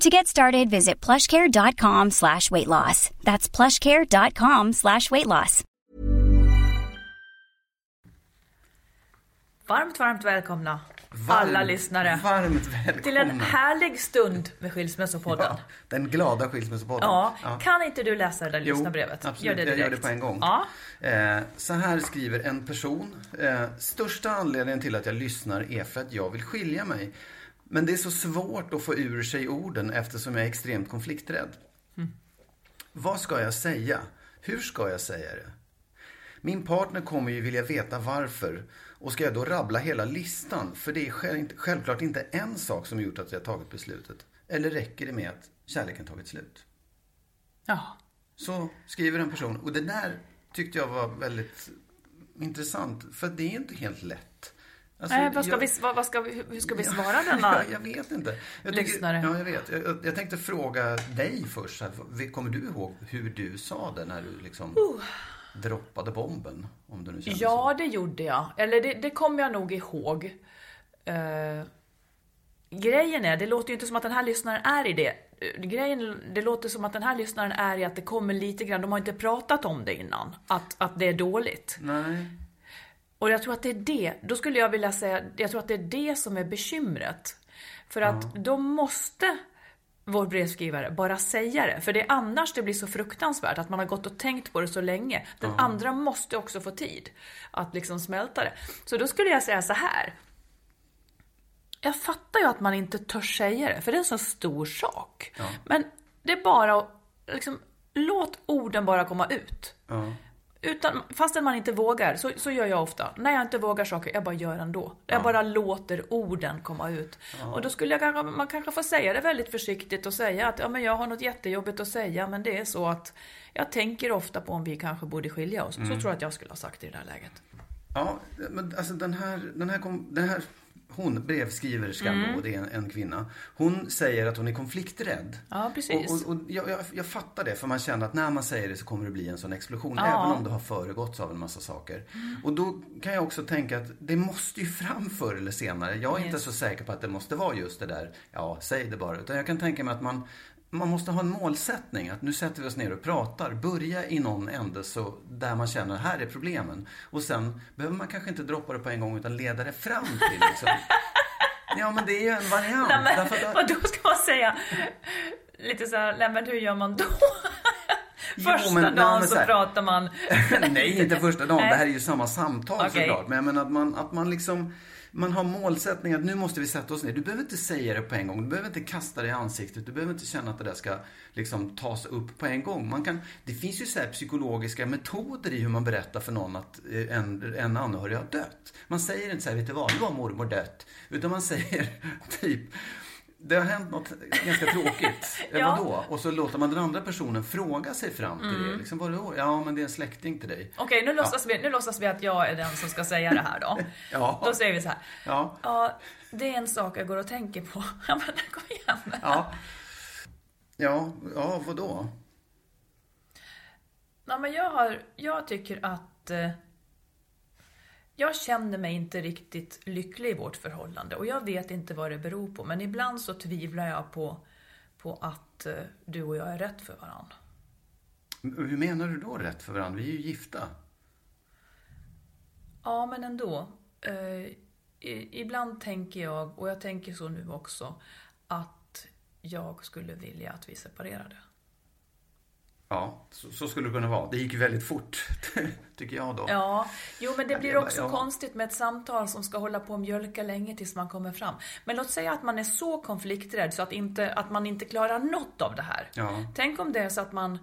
To get started, visit plushcare.com slash weight loss. That's plushcare.com slash weight loss. Varmt, varmt välkomna alla lyssnare Varmt välkomna. till en härlig stund med Skilsmässopodden. Ja, den glada skilsmässopodden. Ja, kan inte du läsa det där Jo, lyssnarbrevet? absolut. Gör det jag gör det direkt. på en gång. Ja. Eh, så här skriver en person. Eh, största anledningen till att jag lyssnar är för att jag vill skilja mig. Men det är så svårt att få ur sig orden eftersom jag är extremt konflikträdd. Mm. Vad ska jag säga? Hur ska jag säga det? Min partner kommer ju vilja veta varför. Och ska jag då rabbla hela listan? För det är själv, självklart inte en sak som gjort att jag tagit beslutet. Eller räcker det med att kärleken tagit slut? ja. Så skriver en person. Och det där tyckte jag var väldigt intressant. För det är inte helt lätt. Alltså, Nej, vad ska jag- vi, vad, ska vi, hur ska vi svara denna? Jag vet inte. Jag lyssnare? ja, jag vet. Jag, jag tänkte fråga dig först. här, Kommer du ihåg hur du sa det när du liksom droppade bomben? Om du nu Ja, så. det gjorde jag. Eller det, det kommer jag nog ihåg. Eh, grejen är, det låter ju inte som att den här lyssnaren är i det. Eh, Grejen, det låter som att den här lyssnaren är i att det kommer lite grann, de har inte pratat om det innan, att, att det är dåligt. Nej. Och jag tror att det är det, då skulle jag vilja säga, jag tror att det är det som är bekymret. För att då måste vår brevskrivare bara säga det. För det är annars det blir så fruktansvärt, att man har gått och tänkt på det så länge. Den andra måste också få tid att liksom smälta det. Så då skulle jag säga så här. Jag fattar ju att man inte törs säga det, för det är en så stor sak. Men det är bara att, liksom, låt orden bara komma ut. Utan, fastän man inte vågar, så, så gör jag ofta. När jag inte vågar saker, jag bara gör ändå. Jag bara låter orden komma ut. Och då skulle jag kanske, man kanske får säga det väldigt försiktigt och säga att ja, men jag har något jättejobbigt att säga, men det är så att jag tänker ofta på om vi kanske borde skilja oss. Så tror jag att jag skulle ha sagt i det där läget. Ja, men alltså den här, den här, kom- den här hon, brevskriverskan Mm. då, det är en, en kvinna. Hon säger att hon är konflikträdd. Ja, precis. Och, och, och jag, jag, jag fattar det, för man känner att när man säger det så kommer det bli en sån explosion. Ja. Även om det har föregåtts av en massa saker. Och då kan jag också tänka att det måste ju fram förr eller senare. Jag är inte så säker på att det måste vara just det där, ja, säg det bara. Utan jag kan tänka mig att man, man måste ha en målsättning. Att nu sätter vi oss ner och pratar. Börja i någon ände så där man känner, här är problemen. Och sen behöver man kanske inte droppa det på en gång utan leda det fram till liksom. Ja men det är ju en variant. Nej, men, att- och då ska man säga lite så här, nej men hur gör man då? Jo, Första men- nej, dagen men så, så här- pratar man... Nej, inte första dagen. Nej. Det här är ju samma samtal Okej. såklart. Men jag menar att man, att man liksom man har målsättningen att nu måste vi sätta oss ner. Du behöver inte säga det på en gång. Du behöver inte kasta det i ansiktet. Du behöver inte känna att det där ska liksom tas upp på en gång. Man kan, det finns ju så här psykologiska metoder i hur man berättar för någon att eh, en, en anhörig har dött. Man säger inte så här, vet du vad, nu har mormor dött. Utan man säger typ det har hänt något ganska tråkigt. Ja. ja. Vadå? Och så låter man den andra personen fråga sig fram till det. Liksom, vadå? Ja, men det är en släkting till dig. Okej, nu, låtsas vi, nu låtsas vi att jag är den som ska säga det här då. Ja. Då säger vi så här. Ja. Ja, det är en sak jag går och tänker på. Ja, men kom igen. Ja. Ja, ja vadå? Nej, men jag, har, jag tycker att eh, jag känner mig inte riktigt lycklig i vårt förhållande och jag vet inte vad det beror på. Men ibland så tvivlar jag på, på att eh, du och jag är rätt för varandra. Hur menar du då rätt för varandra? Vi är ju gifta. Ja, men ändå. Eh, ibland tänker jag, och jag tänker så nu också, att jag skulle vilja att vi separerade. Ja, så, så skulle det kunna vara. Det gick väldigt fort, tycker jag då. Ja, jo men det blir också ja. konstigt med ett samtal som ska hålla på och mjölka länge tills man kommer fram. Men låt säga att man är så konflikträdd så att, inte, att man inte klarar något av det här. Ja. Tänk om det är så att man,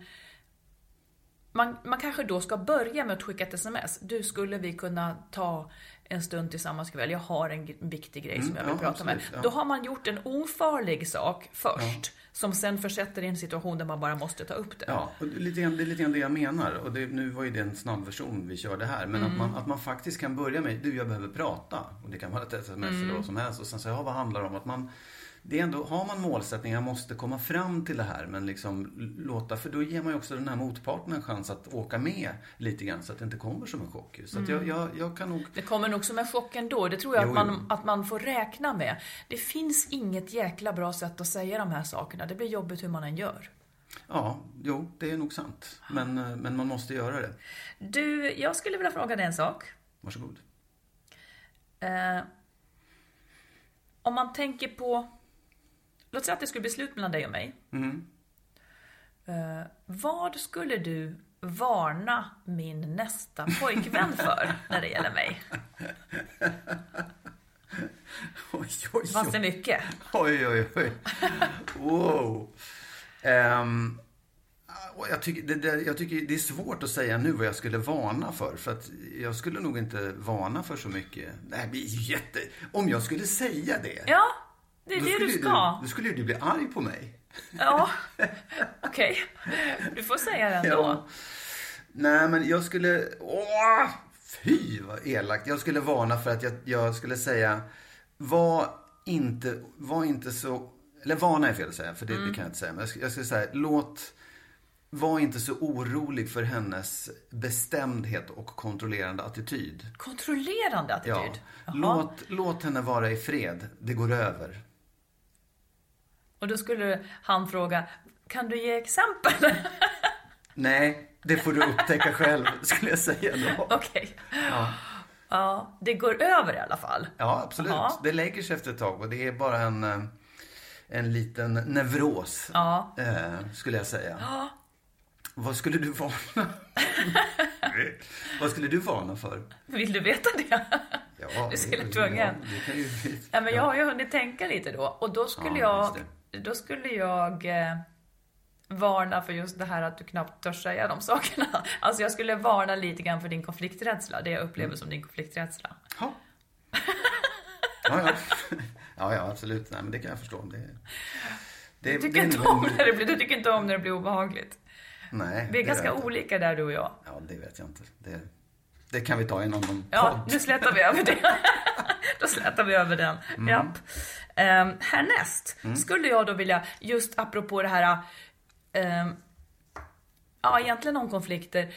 man man kanske då ska börja med att skicka ett sms. Du, skulle vi kunna ta en stund tillsammans ikväll? Jag har en viktig grej som jag vill Mm, ja, prata med. ja. Då har man gjort en ofarlig sak först. Som sen försätter i en situation där man bara måste ta upp det. Ja, och det är lite grann, det är lite grann det jag menar. Och det, nu var ju det en snabbversion vi körde här. Men Mm. att, man, att man faktiskt kan börja med, du jag behöver prata. Och det kan vara ett sms eller Mm. vad som helst. Och sen säga, ja vad handlar det om? Att man, det är ändå, har man målsättningar, jag måste komma fram till det här. Men liksom låta, för då ger man ju också den här motparten en chans att åka med lite grann. Så att det inte kommer som en chock. Så att jag, jag, jag kan nog... Det kommer nog som en chock ändå. Det tror jag Jo, att, man, jo. att man får räkna med. Det finns inget jäkla bra sätt att säga de här sakerna. Det blir jobbigt hur man än gör. Ja, jo, det är nog sant. Men, men man måste göra det. Du, jag skulle vilja fråga dig en sak. Varsågod. Eh, om man tänker på... Låt säga att det skulle bli slut mellan dig och mig. Eh, vad skulle du varna min nästa pojkvän för när det gäller mig? Oj, oj, Fanns det oj. mycket? Oj, oj, oj. Wow. Och jag, tycker, det, det, jag tycker det är svårt att säga nu vad jag skulle varna för. För att jag skulle nog inte varna för så mycket. Det här blir ju jätte... Om jag skulle säga det. Ja, det är det du ska. Då skulle ju du bli arg på mig. Ja, okej. Du får säga det ändå. Ja. Nej, men jag skulle... Åh! Fy, vad elakt. Jag skulle varna för att jag, jag skulle säga... Var inte, var inte så... Eller varna är fel att säga, för det, det kan jag inte säga. Men jag skulle, jag skulle säga, låt... Var inte så orolig för hennes bestämdhet och kontrollerande attityd. Kontrollerande attityd? Ja. Låt, låt henne vara i fred. Det går över. Och då skulle han fråga, kan du ge exempel? Nej, det får du upptäcka själv, skulle jag säga då. Okej. Ja, det går över i alla fall. Ja, absolut. Jaha. Det lägger sig efter ett tag och det är bara en, eh, en liten nevros, Ja. eh, skulle jag säga. Vad skulle du varna? Vad skulle du varna för? Vill du veta det? Ja, Du skulle tvungen. Ja, ju... Ja, men jag har ju hunnit tänka lite då. Och då skulle Ja, jag, då skulle jag eh, varna för just det här att du knappt törs säga de sakerna. Alltså jag skulle varna lite grann för din konflikträdsla. Det jag upplever Mm. som din konflikträdsla. Ja. Ja, ja. ja, ja, absolut. Nej, men det kan jag förstå. Det, det, Du tycker, det inte om när det blir, du tycker inte om när det blir obehagligt. Nej, Vi är ganska olika där du och jag. Ja, det vet jag inte. Det, det kan vi ta i annan Ja, podd. nu slätar vi över det. då slätar vi över den. Mm. Japp. Um, härnäst skulle jag då vilja, just apropå det här, ehm, ja egentligen om konflikter.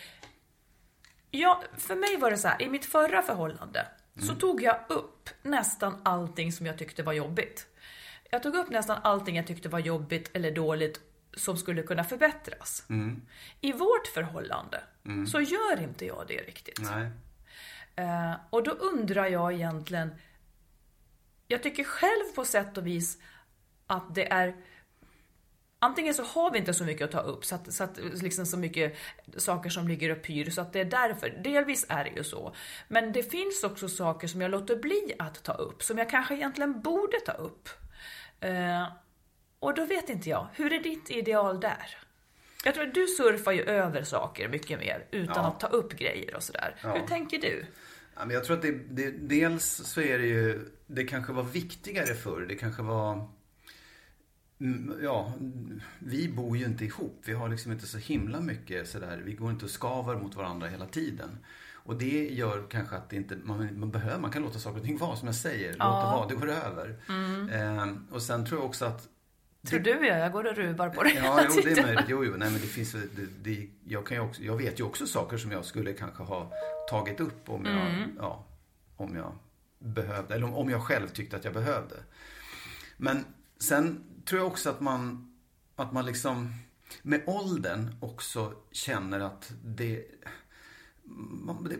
Ja, för mig var det så här, i mitt förra förhållande så tog jag upp nästan allting som jag tyckte var jobbigt. Jag tog upp nästan allting jag tyckte var jobbigt eller dåligt som skulle kunna förbättras. I vårt förhållande så gör inte jag det riktigt. Eh, och då undrar jag egentligen, jag tycker själv på sätt och vis att det är Antingen så har vi inte så mycket att ta upp, så att, så, att, liksom så mycket saker som ligger och pyr, så att det är därför. Delvis är det ju så. Men det finns också saker som jag låter bli att ta upp, som jag kanske egentligen borde ta upp. Eh, och då vet inte jag, hur är ditt ideal där? Jag tror att du surfar ju över saker mycket mer utan Ja. att ta upp grejer och sådär. Hur tänker du? Ja, men jag tror att det, det, dels så är det ju, det kanske var viktigare förr. Det kanske var, mm, ja, vi bor ju inte ihop. Vi har liksom inte så himla mycket sådär, vi går inte och skavar mot varandra hela tiden. Och det gör kanske att det inte, man, man behöver, man kan låta saker och ting vara som jag säger. Låt det vara, det går över. Ehm, och sen tror jag också att Tror du ja, jag går och ruvar på det Ja, jo, det är möjligt. Jo, jo, nej, men det finns, det, det, jag, kan också, jag vet ju också saker som jag skulle kanske ha tagit upp om jag, Mm. ja, om jag behövde, eller om, om jag själv tyckte att jag behövde. Men sen tror jag också att man, att man liksom med åldern också känner att det,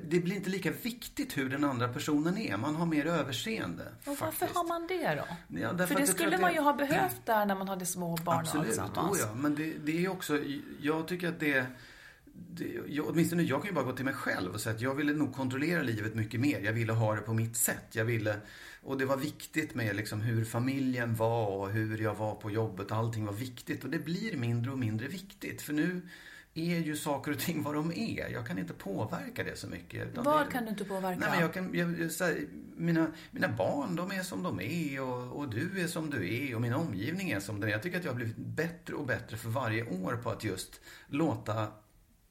det, blir inte lika viktigt hur den andra personen är. Man har mer överseende. Och varför faktiskt. har man det då? Ja, För det skulle man ju ha behövt där när man hade små barn och Absolut, oh ja. Men det, det är också, jag tycker att det, det jag, åtminstone jag kan ju bara gå till mig själv och säga att jag ville nog kontrollera livet mycket mer. Jag ville ha det på mitt sätt. Jag ville, och det var viktigt med liksom hur familjen var och hur jag var på jobbet. Allting var viktigt och det blir mindre och mindre viktigt. För nu är ju saker och ting vad de är. Jag kan inte påverka det så mycket. Vad kan du inte påverka? Nej, men jag kan, jag, jag, här, mina, mina barn, de är som de är och, och du är som du är och min omgivning är som den är. Jag tycker att jag har blivit bättre och bättre för varje år på att just låta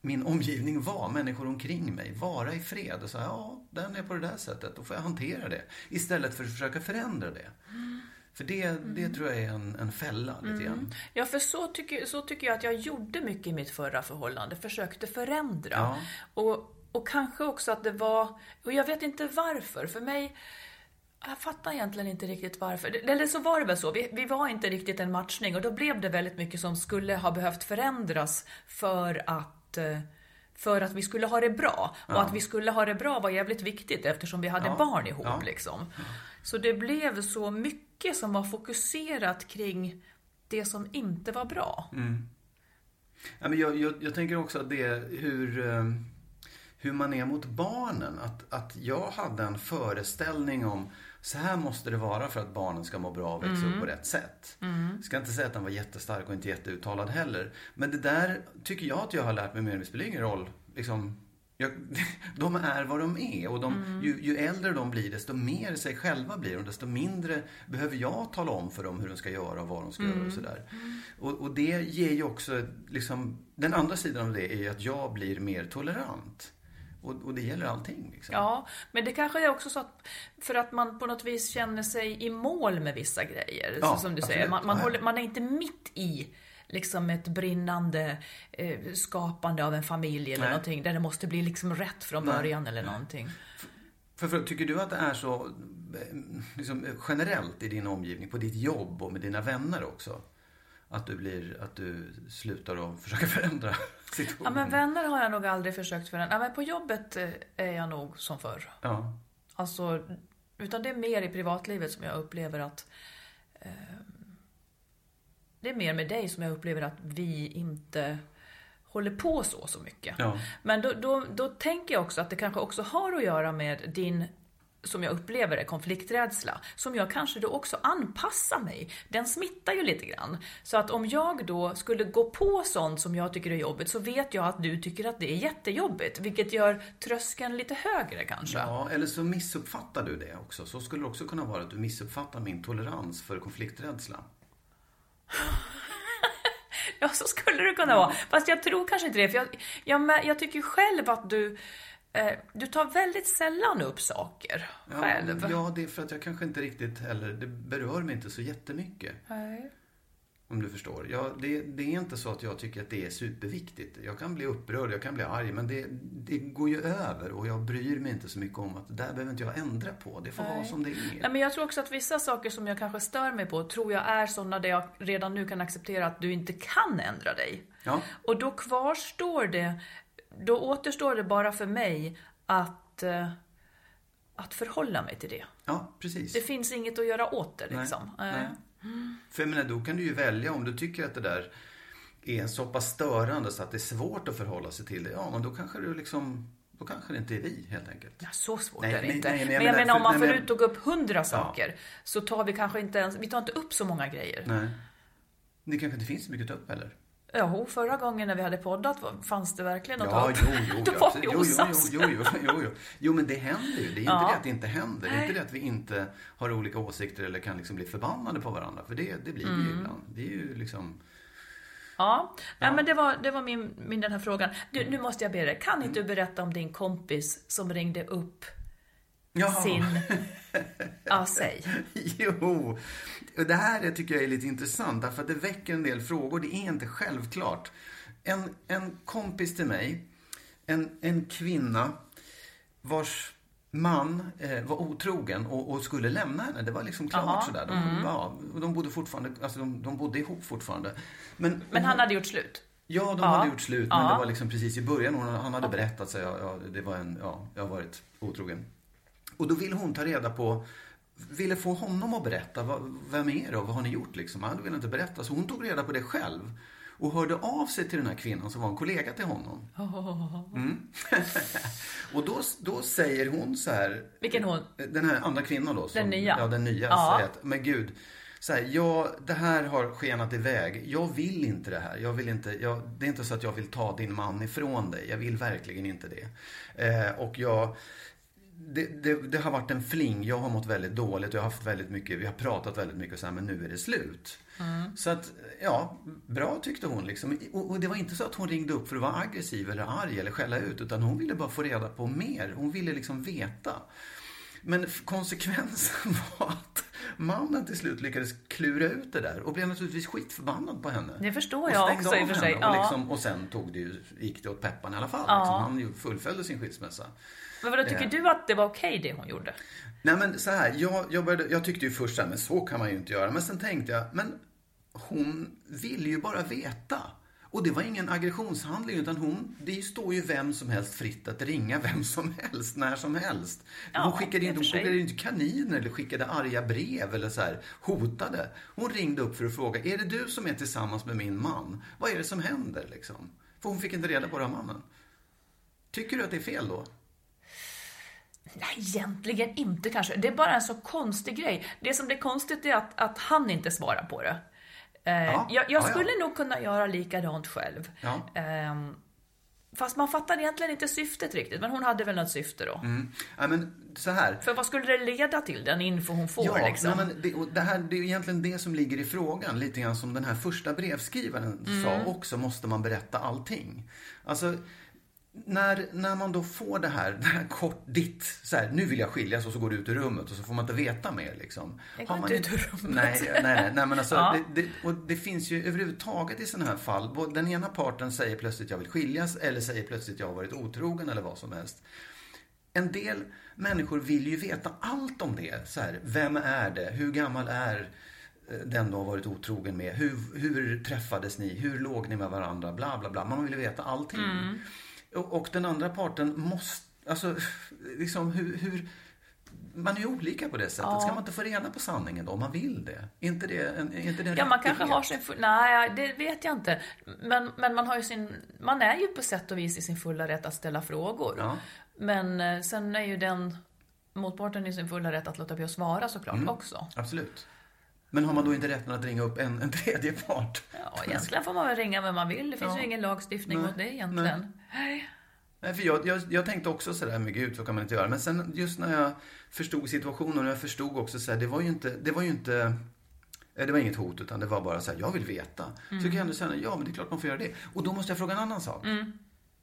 min omgivning vara, människor omkring mig, vara i fred och säga ja, den är på det där sättet, då får jag hantera det. Istället för att försöka förändra det. För det, det tror jag är en, en fälla lite grann. Ja, för så tycker, så tycker jag att jag gjorde mycket i mitt förra förhållande. Försökte förändra. Ja. Och, och kanske också att det var, och jag vet inte varför, för mig jag fattar egentligen inte riktigt varför. Eller så var det väl så. Vi, vi var inte riktigt en matchning och då blev det väldigt mycket som skulle ha behövt förändras för att eh, för att vi skulle ha det bra. Och att vi skulle ha det bra var jävligt viktigt eftersom vi hade Ja. barn ihop. Ja. Liksom. Så det blev så mycket som var fokuserat kring det som inte var bra. Ja, men jag, jag, jag tänker också att det hur, eh, hur man är mot barnen. Att, att jag hade en föreställning om så här måste det vara för att barnen ska må bra och växa upp på rätt sätt. Jag ska inte säga att den var jättestark och inte jätteuttalad heller. Men det där tycker jag att jag har lärt mig mer. Det spelar ingen roll. Liksom, jag, de är vad de är och de, ju, ju äldre de blir desto mer sig själva blir de. Desto mindre behöver jag tala om för dem hur de ska göra och vad de ska göra och sådär. Och, och det ger ju också, liksom, den andra sidan av det är att jag blir mer tolerant. Och, och det gäller allting. Liksom. Ja, men det kanske är också så att för att man på något vis känner sig i mål med vissa grejer. Ja, så som du absolut. säger. Man, man, Ja. håller, man är inte mitt i liksom ett brinnande eh, skapande av en familj eller Nej. någonting där det måste bli liksom rätt från Nej. början eller någonting. För, för, tycker du att det är så eh, liksom, generellt i din omgivning, på ditt jobb och med dina vänner också? Att du, blir, att du slutar att försöka förändra Ja, situationen? men vänner har jag nog aldrig försökt förändra. Ja, men på jobbet eh, är jag nog som förr. Ja. Alltså, utan det är mer i privatlivet som jag upplever att eh, det är mer med dig som jag upplever att vi inte håller på så så mycket. Ja. Men då, då, då tänker jag också att det kanske också har att göra med din som jag upplever det, konflikträdsla, som jag kanske då också anpassar mig. Den smittar ju lite grann. Så att om jag då skulle gå på sånt som jag tycker är jobbigt så vet jag att du tycker att det är jättejobbigt. Vilket gör tröskeln lite högre kanske. Ja, eller så missuppfattar du det också. Så skulle det också kunna vara att du missuppfattar min tolerans för konflikträdsla. Ja, så skulle det kunna vara. Fast jag tror kanske inte det. För jag, jag, jag tycker själv att du, eh, du tar väldigt sällan upp saker själv. Ja, det är för att jag kanske inte riktigt heller, det berör mig inte så jättemycket. Nej. Om du förstår. Ja, det, det är inte så att jag tycker att det är superviktigt. Jag kan bli upprörd, jag kan bli arg, men det, det går ju över och jag bryr mig inte så mycket om att det där behöver inte jag ändra på. Det får vara som det Nej, är. men jag tror också att vissa saker som jag kanske stör mig på, tror jag är sådana där jag redan nu kan acceptera att du inte kan ändra dig. Ja. Och då kvarstår det, då återstår det bara för mig att, eh, att förhålla mig till det. Ja, precis. Det finns inget att göra åt det Nej, liksom. nej. Eh, För jag menar, då kan du ju välja om du tycker att det där är så pass störande så att det är svårt att förhålla sig till det. Ja, men då kanske du liksom, då kanske det inte är vi helt enkelt. Ja, så svårt Nej, är det men- inte. nej, men jag menar- menar, om man nej, får men- ut och tog upp hundra saker så tar vi kanske inte ens, vi tar inte upp så många grejer. Nej. Det kanske inte finns så mycket att ta upp heller. Jo, förra gången när vi hade poddat fanns det verkligen något Ja, att jo, jo, Då ja, var vi osams. jo, jo, jo, jo, jo. jo, men det händer ju. Det är inte Ja. det att det inte händer. Det är inte det att vi inte har olika åsikter eller kan liksom bli förbannade på varandra. För det, det blir vi Mm. ju ibland. Det är ju liksom... Ja, Nej, men det var, det var min, min den här frågan. Du, nu måste jag be dig, kan inte du berätta om din kompis som ringde upp Jaha. sin... Ja, säg. Jo, det här tycker jag är lite intressant därför att det väcker en del frågor. Det är inte självklart. En, en kompis till mig, en, en kvinna vars man eh, var otrogen och, och skulle lämna henne. Det var liksom klart Jaha, sådär. De, ja, de bodde fortfarande, alltså de, de bodde ihop fortfarande. Men, Men han hade gjort slut. Ja, de Ja. hade gjort slut, men Ja. det var liksom precis i början. Hon, han hade berättat sig, ja, det var en, ja, jag har varit otrogen. Och då ville hon ta reda på, ville få honom att berätta, vad, vem är det och vad har ni gjort liksom? Han ville inte berätta, så hon tog reda på det själv. Och hörde av sig till den här kvinnan som var en kollega till honom. Mm. och då, då säger hon så här, Vilken hon? den här andra kvinnan då. Som, Den nya? Ja, den nya. Ja. Säger att, men gud. Så här, ja, det här har skenat iväg. Jag vill inte det här. Jag vill inte, jag, det är inte så att jag vill ta din man ifrån dig. Jag vill verkligen inte det. Eh, och jag... Det, det, det har varit en fling. Jag har mått väldigt dåligt. Jag har haft väldigt mycket, vi har pratat väldigt mycket och så här, men nu är det slut. Så att, ja, bra tyckte hon liksom. Och, och det var inte så att hon ringde upp för att vara aggressiv eller arg eller skälla ut. Utan hon ville bara få reda på mer. Hon ville liksom veta. Men konsekvensen var att mannen till slut lyckades klura ut det där och blev naturligtvis skitförbannad på henne. Det förstår Och jag också i och för sig. Och, liksom, och sen tog det ju, gick det åt pepparn i alla fall. Ja. Liksom. Han fullföljde sin skilsmässa. Men vadå, tycker Eh. du att det var okej det hon gjorde? Nej men så här, jag, jag, började, jag tyckte ju först så här, men så kan man ju inte göra. Men sen tänkte jag, men hon vill ju bara veta. Och det var ingen aggressionshandling utan hon, det står ju vem som helst fritt att ringa vem som helst, när som helst. Ja, hon skickade inte, hon skickade inte kaniner eller skickade arga brev eller så här, hotade. Hon ringde upp för att fråga, är det du som är tillsammans med min man? Vad är det som händer liksom? För hon fick inte reda på det av mannen. Tycker du att det är fel då? Nej, egentligen inte kanske. Det är bara en så konstig grej. Det som blir konstigt är att, att han inte svarar på det. Eh, Ja, jag jag ja, ja. skulle nog kunna göra likadant själv. Ja. Ehm, fast man fattar egentligen inte syftet riktigt. Men hon hade väl något syfte då. Mm. Ja, men så här. För vad skulle det leda till, den info hon får Ja, liksom? men det, och det, här, det är egentligen det som ligger i frågan. Lite grann som den här första brevskrivaren Mm. sa också, måste man berätta allting? Alltså, när, när man då får det här, det här kort, ditt, så här, nu vill jag skiljas och så går du ut ur rummet och så får man inte veta mer liksom. Jag Har går man inte ut ur rummet. Nej, nej, nej, nej men alltså, Ja. det, det, och det finns ju överhuvudtaget i sådana här fall, den ena parten säger plötsligt jag vill skiljas eller säger plötsligt jag har varit otrogen eller vad som helst. En del människor vill ju veta allt om det. Så här, vem är det? Hur gammal är eh, den du har varit otrogen med? Hur, hur träffades ni? Hur låg ni med varandra? Bla, bla, bla. Man vill ju veta allting. Och, och den andra parten måste, alltså, liksom hur, hur man är ju olika på det sättet. Ska man inte få reda på sanningen då, om man vill det? Är inte det en, är inte det en Ja, man kanske rättighet? har sin full... Nej, det vet jag inte. Men, men man har ju sin... Man är ju på sätt och vis i sin fulla rätt att ställa frågor. Ja. Men eh, sen är ju den motparten i sin fulla rätt att låta bli att svara såklart Mm. också. Absolut. Men har man då inte rätten att ringa upp en, en tredje part? Ja, egentligen får man väl ringa vem man vill. Det finns Ja. ju ingen lagstiftning Nej, mot det egentligen. Nej. Nej, för jag, jag, jag tänkte också sådär, men gud, så kan man inte göra. Men sen just när jag förstod situationen och jag förstod också så här, det var ju inte, det var ju inte, eh, det var inget hot utan det var bara så här, jag vill veta. Så kan jag ändå säga, ja men det är klart man får göra det. Och då måste jag fråga en annan sak.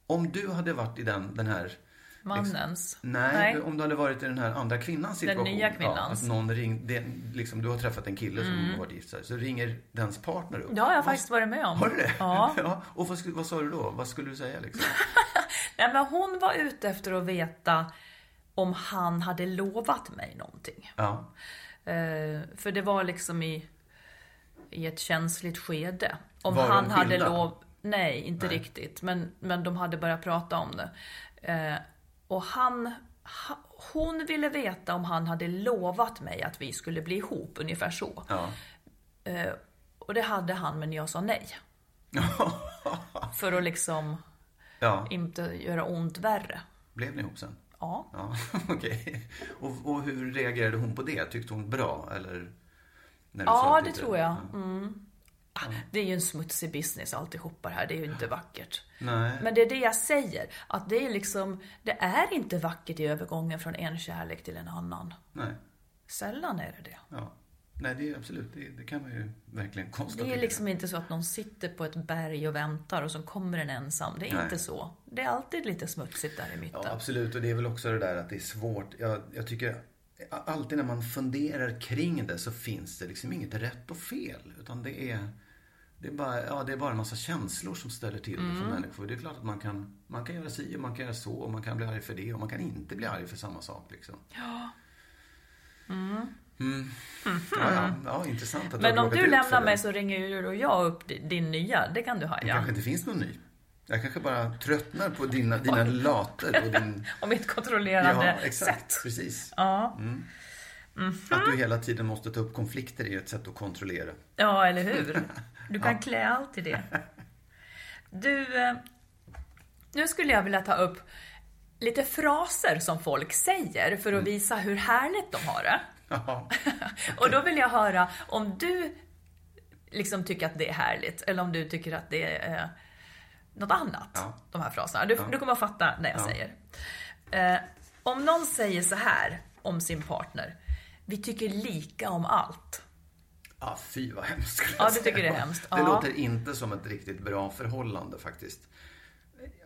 Om du hade varit i den, den här Mannens. Nej, Nej. om du hade varit i den här andra kvinnans situation. nya Ja, kvinnans. att någon ring, det, liksom, du har träffat en kille som har varit gift så ringer dens partner upp. Det har jag faktiskt varit med om. Har du det? Ja. ja. Och vad, vad sa du då? Vad skulle du säga liksom? Nej, men hon var ute efter att veta om han hade lovat mig någonting. Ja. Eh, för det var liksom i, i ett känsligt skede. Om Var de han hade skilda? lov... Nej, inte riktigt. Men, men de hade börjat prata om det. Eh, och han... Ha, hon ville veta om han hade lovat mig att vi skulle bli ihop, ungefär så. Ja. Eh, och det hade han, men jag sa nej. För att liksom ja. inte göra ont värre. Blev ni ihop sen? Ja. Ja, okej. Och, och hur reagerade hon på det? Tyckte hon bra eller? När du Ja, det inte- tror jag. Mm. Ah, Det är ju en smutsig business alltihopa det här. Det är ju inte vackert. Nej. Men det är det jag säger. Att det är liksom, det är inte vackert i övergången från en kärlek till en annan. Nej. Sällan är det det. Ja. Nej, det är absolut, det, det kan man ju verkligen konstatera. Det är liksom inte så att någon sitter på ett berg och väntar och så kommer en ensam. Det är Nej. inte så. Det är alltid lite smutsigt där i mitten. Ja, absolut. Och det är väl också det där att det är svårt. Jag, jag tycker alltid när man funderar kring det så finns det liksom inget rätt och fel. Utan det är, det är, bara, ja, det är bara en massa känslor som ställer till det för människor. Det är klart att man kan, man kan göra si och man kan göra så och man kan bli arg för det och man kan inte bli arg för samma sak. Liksom. Ja. Mm. Ja, ja, ja, intressant att Men om du lämnar mig det. så ringer ju du och jag upp di- din nya. Det kan du ha, Det ja. kanske inte finns någon ny. Jag kanske bara tröttnar på dina, dina later och din... Och mitt kontrollerande Ja, exakt. sätt. Precis. Ja. Att du hela tiden måste ta upp konflikter är ett sätt att kontrollera. ja, eller hur? Du kan klä allt i det. Du, eh, nu skulle jag vilja ta upp lite fraser som folk säger för att visa hur härligt de har det. Ja. Och då vill jag höra om du liksom tycker att det är härligt eller om du tycker att det är eh, något annat. Ja. De här fraserna. Du, du kommer att fatta när jag Ja. säger. Eh, om någon säger så här om sin partner. Vi tycker lika om allt. Ah, fy vad hemskt skulle Ja, jag du säga. tycker det är hemskt. Det Ja. låter inte som ett riktigt bra förhållande faktiskt.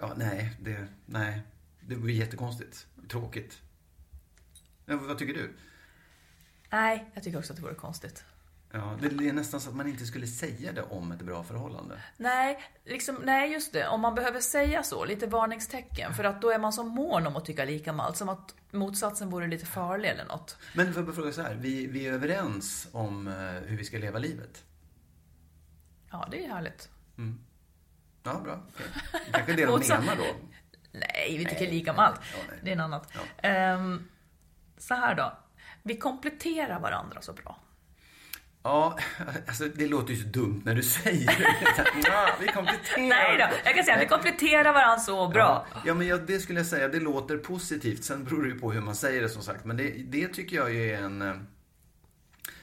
Ja, nej, det, nej. det blir jättekonstigt. Tråkigt. Ja, vad tycker du? Nej, jag tycker också att det vore konstigt. Ja, det är nästan så att man inte skulle säga det om ett bra förhållande. Nej, liksom, nej, just det. Om man behöver säga så, lite varningstecken. För att då är man så mån om att tycka lika om allt. Som att motsatsen vore lite farlig eller något. Men får jag fråga så här, vi, vi är överens om eh, hur vi ska leva livet? Ja, det är härligt. Ja, bra. Det kanske det de menar då. Nej, vi tycker Nej, lika om allt. ja, det är en annat. Ja. Ehm, så här då. Vi kompletterar varandra så bra. Ja, alltså det låter ju så dumt när du säger det. Ja, vi kompletterar. Nej då, jag kan säga att vi kompletterar varandra så bra. Ja, ja men jag, det skulle jag säga, det låter positivt. Sen beror det ju på hur man säger det som sagt. Men det, det tycker jag ju är en... eh,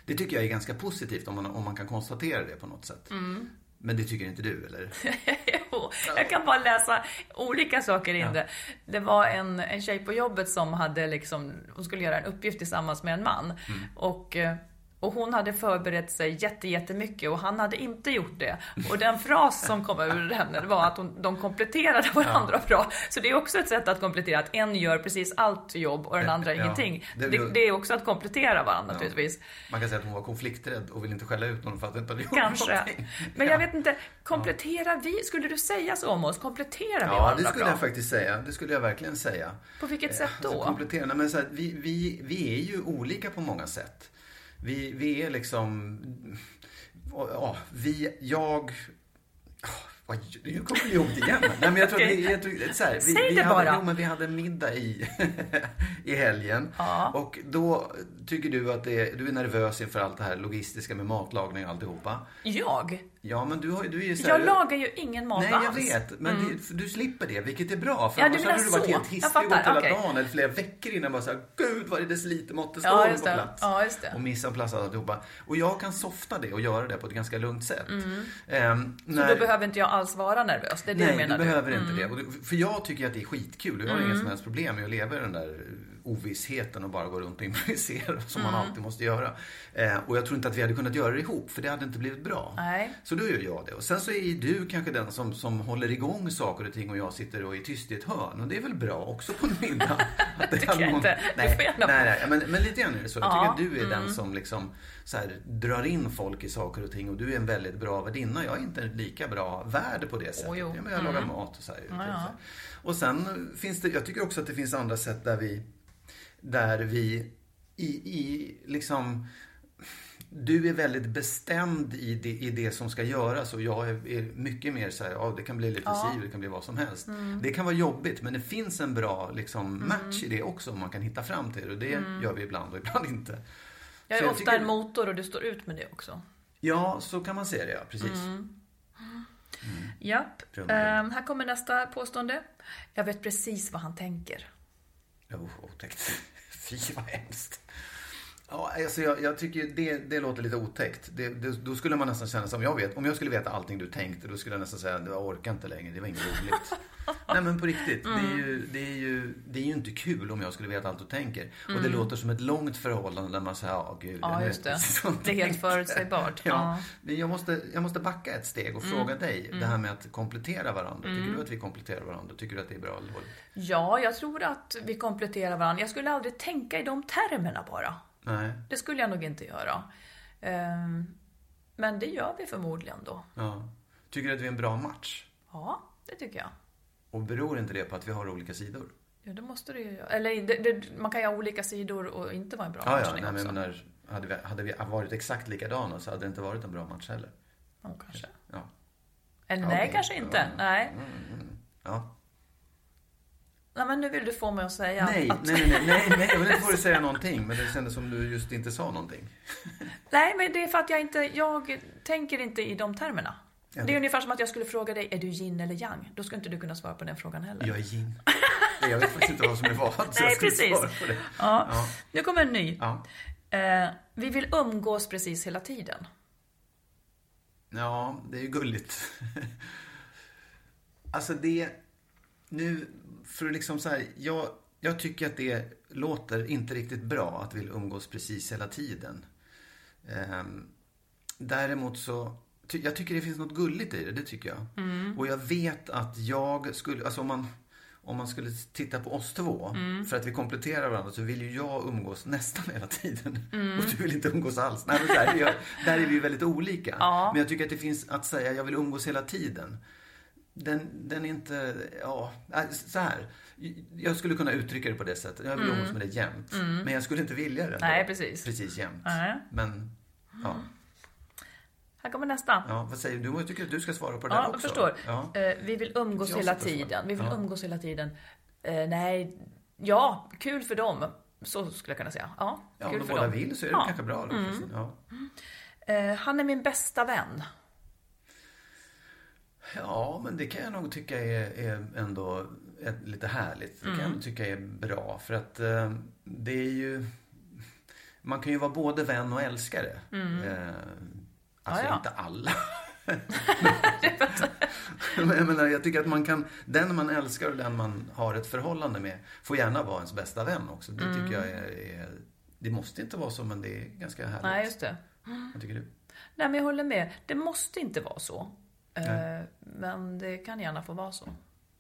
Det tycker jag är ganska positivt om man, om man kan konstatera det på något sätt. Mm. Men det tycker inte du, eller? Jo, jag kan bara läsa olika saker in det. Det var en, en tjej på jobbet som hade liksom, hon skulle göra en uppgift tillsammans med en man. Mm. Och, eh, och hon hade förberett sig jätte, jättemycket och han hade inte gjort det. Och den fras som kom ur henne var att hon, de kompletterade varandra bra. Så det är också ett sätt att komplettera, att en gör precis allt jobb och den andra Ja, ingenting. det- Det, det är också att komplettera varandra naturligtvis. Man kan säga att hon var konflikträdd och ville inte skälla ut någon för att inte hade gjort Kanske. någonting. Men Ja. jag vet inte, kompletterar vi, skulle du säga så om oss? Kompletterar vi Ja, varandra det skulle bra? jag faktiskt säga. Det skulle jag verkligen säga. På vilket sätt då? Alltså, kompletterande. Men så här, vi, vi, vi är ju olika på många sätt. Vi, vi är liksom... Ja, vi, jag... Nu kommer det jobbigt igen. Nej, men jag tror att vi, jag tror, så här, vi, Säg vi det hade, bara. Jo, men vi hade middag i, i helgen. Ja. Och då tycker du att det är, du är nervös inför allt det här logistiska med matlagning och alltihopa. Jag? Ja, men du, har, du är så här, Jag lagar ju ingen mat Nej, jag vet. Men det, för du slipper det, vilket är bra. För Ja, annars du hade du varit så. helt hissig och hela okej. dagen eller flera veckor innan bara såhär, gud vad är det decilitermått det står Ja, på plats. Ja, just det. Och missa plats och alltihopa. Och jag kan softa det och göra det på ett ganska lugnt sätt. Ehm, Så då behöver inte jag alls vara nervös? Det är det Nej, du menar? du behöver inte Mm. det. För jag tycker att det är skitkul. Jag har inga som helst problem med att leva i den där ovissheten och bara gå runt och improvisera som Mm. man alltid måste göra. Eh, och jag tror inte att vi hade kunnat göra det ihop för det hade inte blivit bra. Nej. Så då gör jag det. Och sen så är du kanske den som, som håller igång saker och ting och jag sitter och är tyst i ett hörn. Och det är väl bra också på en middag. Att det Tycker är jag inte. Du Nej, får gärna- nej, nej, men, men lite grann är det så. Jag Ja, tycker att du är den som liksom så här, drar in folk i saker och ting och du är en väldigt bra värdinna. Jag är inte en lika bra värd på det sättet. Jo. Ja, men jag lagar mat och så här. Ja. Och sen finns det, jag tycker också att det finns andra sätt där vi, där vi i, i liksom du är väldigt bestämd i det, i det som ska göras och jag är, är mycket mer så här, ja det kan bli lite si det kan bli vad som helst. Mm. Det kan vara jobbigt men det finns en bra liksom, match i det också om man kan hitta fram till det och det gör vi ibland och ibland inte. Mm. Jag Så är ofta tycker- en motor och du står ut med det också. Ja, så kan man säga det, ja. Precis. Mm. Japp. Drömmer. Ehm, här kommer nästa påstående. Jag vet precis vad han tänker. Oh, otäckt. Fy vad hemskt. Ja, alltså jag, jag tycker det, det låter lite otäckt. Det, det, då skulle man nästan känna som jag vet. Om jag skulle veta allting du tänkte, då skulle jag nästan säga jag orkar inte längre. Det var inget roligt. Nej men på riktigt. Mm. Det, är ju, det, är ju, det är ju inte kul om jag skulle veta allt du tänker. Mm. Och det mm. låter som ett långt förhållande där man säger, ja gud. Ja, just det. Det är helt förutsägbart. Ja. ja. Jag, måste, jag måste backa ett steg och mm. fråga dig. Det här med att komplettera varandra. Tycker mm. du att vi kompletterar varandra? Tycker du att det är bra eller dåligt? Ja, jag tror att vi kompletterar varandra. Jag skulle aldrig tänka i de termerna bara. Nej. Det skulle jag nog inte göra. Ehm, men det gör vi förmodligen då. Ja. Tycker du att vi är en bra match? Ja, det tycker jag. Och beror inte det på att vi har olika sidor? Ja, det måste det ju göra. Eller det, det, man kan ju ha olika sidor och inte vara en bra ja, match. Ja, nej, men menar, hade, vi, hade vi varit exakt likadana så hade det inte varit en bra match heller. Ja, kanske. Ja. Eller nej, okay. kanske inte. Nej. Mm, mm. Ja. Nej, men nu vill du få mig att säga nej, att... Nej, nej, nej, nej, jag vill inte få dig säga någonting. Men det kändes som du just inte sa någonting. Nej, men det är för att jag inte, jag tänker inte i de termerna. Det är ungefär som att jag skulle fråga dig, är du yin eller yang? Då skulle inte du kunna svara på den frågan heller. Jag är yin. jag vet faktiskt inte vad som är vad. Nej, precis. Ja. ja. Nu kommer en ny. Ja. Eh, vi vill umgås precis hela tiden. Ja, det är ju gulligt. alltså det nu, för att liksom så här, jag, jag tycker att det låter inte riktigt bra att vi vill umgås precis hela tiden. Um, däremot så, ty, jag tycker det finns något gulligt i det, det tycker jag. Mm. Och jag vet att jag skulle, alltså om man, om man skulle titta på oss två, mm. för att vi kompletterar varandra, så vill ju jag umgås nästan hela tiden. Mm. Och du vill inte umgås alls. Nej, men där, är jag, där är vi ju väldigt olika. Ja. Men jag tycker att det finns, att säga jag vill umgås hela tiden den, den är inte, ja, äh, så här. Jag skulle kunna uttrycka det på det sättet. Jag vill mm. umgås med dig jämt. Mm. Men jag skulle inte vilja det. Nej, precis. Precis jämt. Nej. Men, ja. Här kommer nästa. Ja, vad säger du? Jag tycker att du ska svara på det ja, där också. Jag förstår. Ja. Uh, vi vill umgås hela tiden. Vi vill ja. umgås hela tiden. Uh, nej, ja, kul för dem. Så skulle jag kunna säga. Ja, ja kul om för båda dem. vill så är det ja. kanske bra. Mm. ja. Uh, han är min bästa vän. Ja, men det kan jag nog tycka är, är ändå är lite härligt. Det kan mm. jag tycka är bra. För att eh, det är ju... Man kan ju vara både vän och älskare. Mm. Eh, alltså ja, ja. inte alla. men jag, menar, jag tycker att man kan, den man älskar och den man har ett förhållande med får gärna vara ens bästa vän också. Det tycker mm. jag är, är, Det måste inte vara så, men det är ganska härligt. Nej, just det. Vad tycker du? Nej, men jag håller med. Det måste inte vara så. Nej. Men det kan gärna få vara så.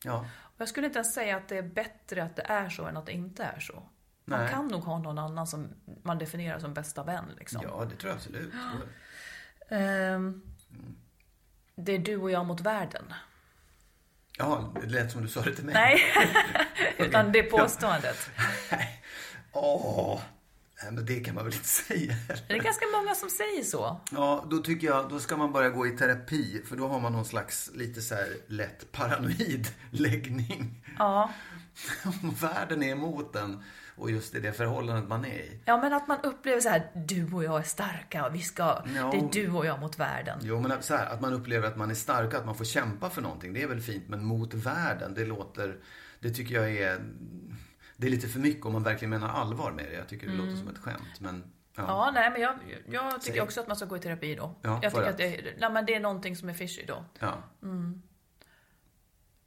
Ja. jag skulle inte ens säga att det är bättre att det är så än att det inte är så. Man Nej. kan nog ha någon annan som man definierar som bästa vän. Liksom. Ja, det tror jag absolut. Ja. Um, det är du och jag mot världen. Ja, det lät som du sa det till mig. Nej, utan det påståendet. Åh, oh, Nej, men det kan man väl inte säga Det är ganska många som säger så. Ja, då tycker jag, då ska man börja gå i terapi. För då har man någon slags lite så här lätt paranoid läggning. Ja. Om världen är emot en och just i det förhållandet man är i. Ja, men att man upplever så här, du och jag är starka och vi ska, ja. det är du och jag mot världen. Jo, men så här, att man upplever att man är stark, att man får kämpa för någonting, det är väl fint. Men mot världen, det låter, det tycker jag är det är lite för mycket om man verkligen menar allvar med det. Jag tycker det mm. låter som ett skämt. Men, ja. ja, nej, men jag, jag tycker Säg. också att man ska gå i terapi då. Ja, jag tycker att det, nej, men det är någonting som är fishy då. Ja. Mm.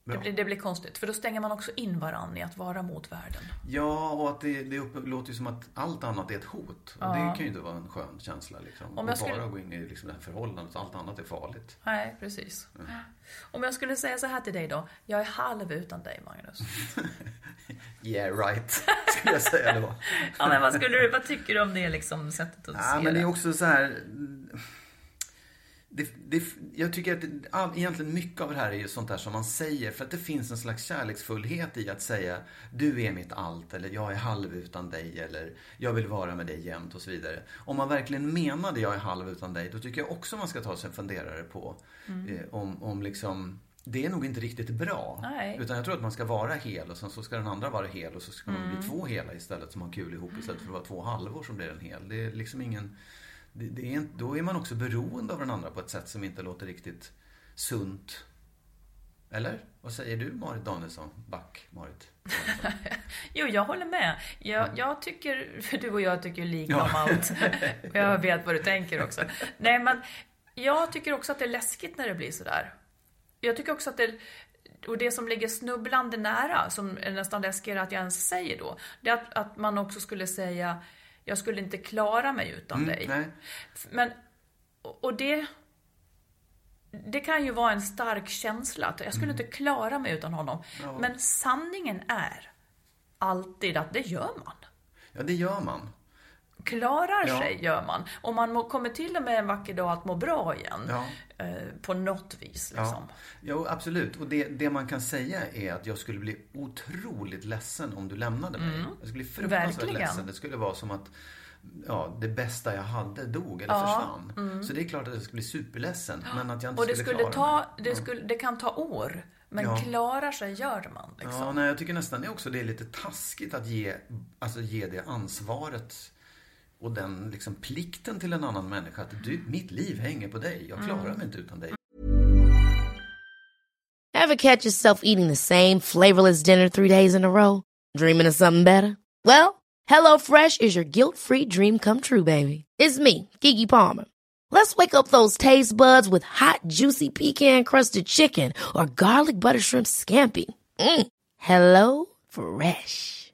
Det blir, det blir, konstigt, för då stänger man också in varandra i att vara mot världen. Ja, och att det, det låter ju som att allt annat är ett hot. Och det kan ju inte vara en skön känsla. Liksom. Om jag skulle... bara gå in i liksom det här förhållandet, allt annat är farligt. Nej, precis. Mm. Om jag skulle säga så här till dig då. Jag är halv utan dig, Magnus. yeah, right. Skulle jag säga då. ja, men vad, skulle du, vad tycker du om det liksom, sättet att ja, se men det? är också så här det, det, jag tycker att det, all, egentligen mycket av det här är ju sånt där som man säger för att det finns en slags kärleksfullhet i att säga du är mitt allt eller jag är halv utan dig eller jag vill vara med dig jämt och så vidare. Om man verkligen menade jag är halv utan dig då tycker jag också man ska ta sig en funderare på mm. eh, om, om liksom det är nog inte riktigt bra. Nej. Utan jag tror att man ska vara hel och sen så ska den andra vara hel och så ska man mm. bli två hela istället som har kul ihop istället för att vara två halvor som blir en hel. Det är liksom ingen det, det är, då är man också beroende av den andra på ett sätt som inte låter riktigt sunt. Eller? Vad säger du Marit Danielsson? Back, Marit? Jo, jag håller med. Jag, jag tycker, du och jag tycker lika om allt. jag vet vad du tänker också. Nej, men jag tycker också att det är läskigt när det blir sådär. Jag tycker också att det, och det som ligger snubblande nära, som är nästan läskigare att jag ens säger då, det är att, att man också skulle säga, jag skulle inte klara mig utan Mm, dig. nej. Men, och det, det kan ju vara en stark känsla, att jag skulle Mm. inte klara mig utan honom. Men sanningen är alltid att det gör man. Ja, det gör man. Klarar Ja. sig gör man. Och man må, kommer till och med en vacker dag att må bra igen. Ja. Eh, på något vis liksom. Ja, jo, absolut. Och det, det man kan säga är att jag skulle bli otroligt ledsen om du lämnade mig. Jag skulle bli fruktansvärt Mm. Verkligen. ledsen. Det skulle vara som att ja, det bästa jag hade dog eller försvann. Så det är klart att jag skulle bli superledsen. Men att jag inte Mm. Och det skulle skulle ta, det, skulle, det kan ta år. Men Ja. klarar sig gör man liksom. Ja, nej, jag tycker nästan det också det är lite taskigt att ge, alltså ge det ansvaret och den liksom plikten till en annan människa. Att du, mitt liv hänger på dig. Jag klarar Mm. mig inte utan dig. Ever catch yourself eating the same flavorless dinner three days in a row? Dreaming of something better? Well, hello fresh is your guilt-free dream come true, baby. It's me, Kiki Palmer. Let's wake up those taste buds with hot, juicy pecan-crusted chicken or garlic butter shrimp scampi. Mm. Hello Fresh.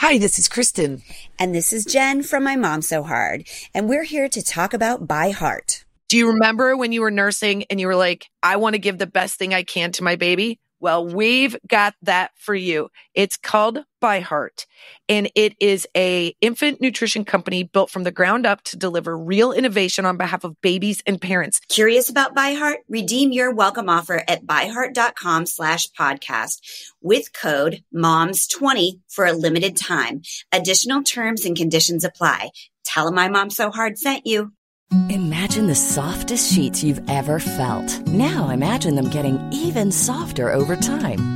Hi, this is Kristen. And this is Jen from My Mom So Hard. And we're here to talk about By Heart. Do you remember when you were nursing and you were like, I want to give the best thing I can to my baby? Well, we've got that for you. It's called By Heart and it is a infant nutrition company built from the ground up to deliver real innovation on behalf of babies and parents. Curious about By Heart? Redeem your welcome offer at byheart.com slash podcast with code MOMS20 for a limited time. Additional terms and conditions apply. Tell them My Mom So Hard sent you. Imagine the softest sheets you've ever felt. Now imagine them getting even softer over time.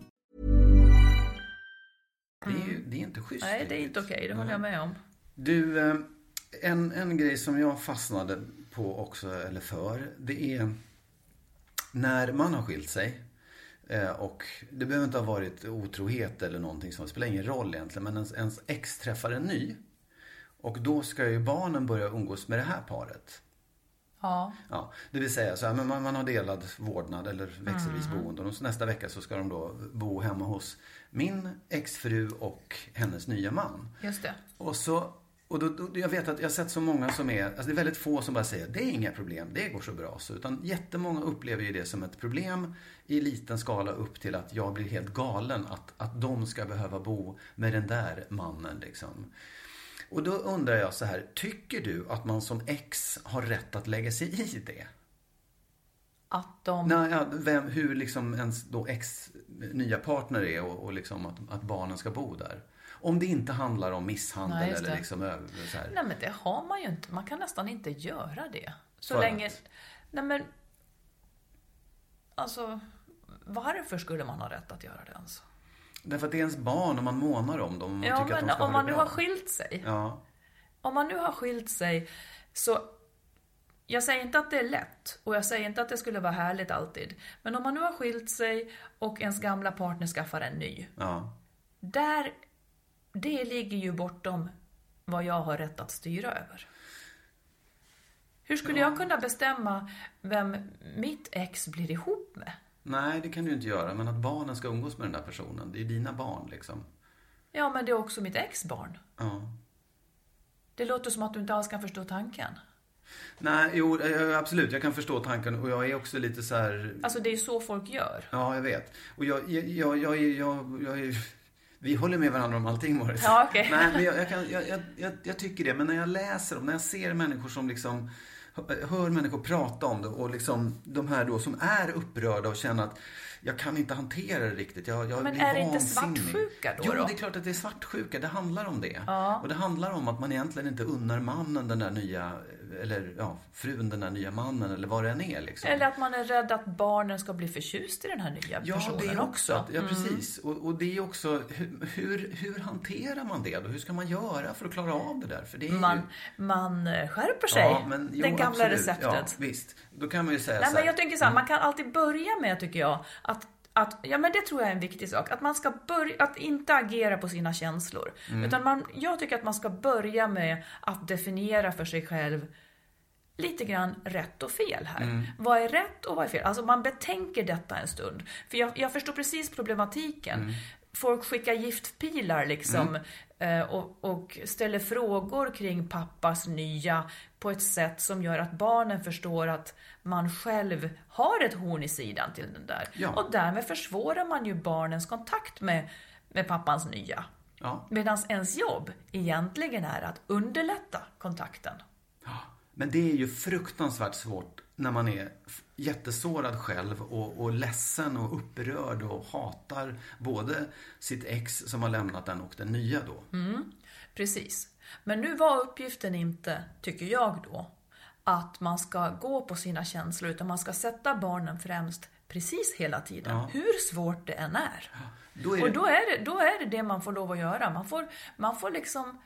Inte schysst. Nej, det är inte okej. Det håller jag med om. Du, eh, en, en grej som jag fastnade på också, eller för, det är när man har skilt sig eh, och det behöver inte ha varit otrohet eller någonting som spelar ingen roll egentligen, men ens, ens ex träffar en ny. Och då ska ju barnen börja umgås med det här paret. Ja. Ja, det vill säga så här, men man, man har delad vårdnad eller växelvis Mm. boende. Och så nästa vecka så ska de då bo hemma hos min exfru och hennes nya man. Just det. Och så, och då, då, jag vet att jag har sett så många som är, alltså det är väldigt få som bara säger det är inga problem, det går så bra. Så, utan jättemånga upplever ju det som ett problem i liten skala upp till att jag blir helt galen att, att de ska behöva bo med den där mannen liksom. Och då undrar jag så här, tycker du att man som ex har rätt att lägga sig i det? Att de... Nej, ja, vem, hur liksom ens då ex nya partner är och, och liksom att, att barnen ska bo där. Om det inte handlar om misshandel Nej, eller liksom över, så här. Nej men det har man ju inte. Man kan nästan inte göra det. Så För länge... att? Nej men... Alltså, varför skulle man ha rätt att göra det ens? Därför att det är ens barn och man månar om dem. och Ja tycker att de men ska om man nu har skilt sig. Ja. Om man nu har skilt sig så... Jag säger inte att det är lätt och jag säger inte att det skulle vara härligt alltid. Men om man nu har skilt sig och ens gamla partner skaffar en ny. ja. Där... Det ligger ju bortom vad jag har rätt att styra över. Hur skulle jag kunna bestämma vem mitt ex blir ihop med? Nej, det kan du inte göra. Men att barnen ska umgås med den där personen. Det är ju dina barn liksom. Ja, men det är också mitt ex-barn. Ja. Det låter som att du inte alls kan förstå tanken. Nej, jo, eh, absolut. Jag kan förstå tanken och jag är också lite så här... Alltså, det är så folk gör. Ja, jag vet. Och jag, jag, jag, jag, jag, jag är... Vi håller med varandra om allting, Morris. Ja, okej. Nej, men jag, jag, kan, jag, jag, jag, jag tycker det. Men när jag läser om, när jag ser människor som liksom hör människor prata om det och liksom de här då som är upprörda och känner att jag kan inte hantera det riktigt. Jag, jag Men blir är det inte svartsjuka då, Jo, då? det är klart att det är svartsjuka. Det handlar om det. Ja. Och det handlar om att man egentligen inte unnar mannen den där nya, eller ja, frun den där nya mannen eller vad det än är liksom. Eller att man är rädd att barnen ska bli förtjust i den här nya Ja, personen det är också. Att, ja, Mm. precis. Och, och det är också, hur, hur, hanterar man det då? Hur ska man göra för att klara av det där? För det är Man, ju... man eh, skärper sig. Ja, men, jo, det gamla absolut. receptet. Ja, visst. Då kan man ju säga Nej, så men här. jag tänker så här, man kan alltid börja med, tycker jag, att att, ja men det tror jag är en viktig sak. Att man ska börja, att inte agera på sina känslor. Mm. Utan man, jag tycker att man ska börja med att definiera för sig själv lite grann rätt och fel här. Mm. Vad är rätt och vad är fel? Alltså man betänker detta en stund. För jag, jag förstår precis problematiken. Mm. Folk skickar giftpilar liksom eh, och, och ställer frågor kring pappas nya på ett sätt som gör att barnen förstår att man själv har ett horn i sidan till den där. Ja. Och därmed försvårar man ju barnens kontakt med, med pappans nya. Ja. Medan ens jobb egentligen är att underlätta kontakten. Men det är ju fruktansvärt svårt när man är jättesårad själv och, och ledsen och upprörd och hatar både sitt ex som har lämnat den och den nya då. Mm, precis. Men nu var uppgiften inte, tycker jag då, att man ska gå på sina känslor utan man ska sätta barnen främst precis hela tiden. Ja. Hur svårt det än är. Då är det- Och då är, det, då är det det man får lov att göra. Man får, man får liksom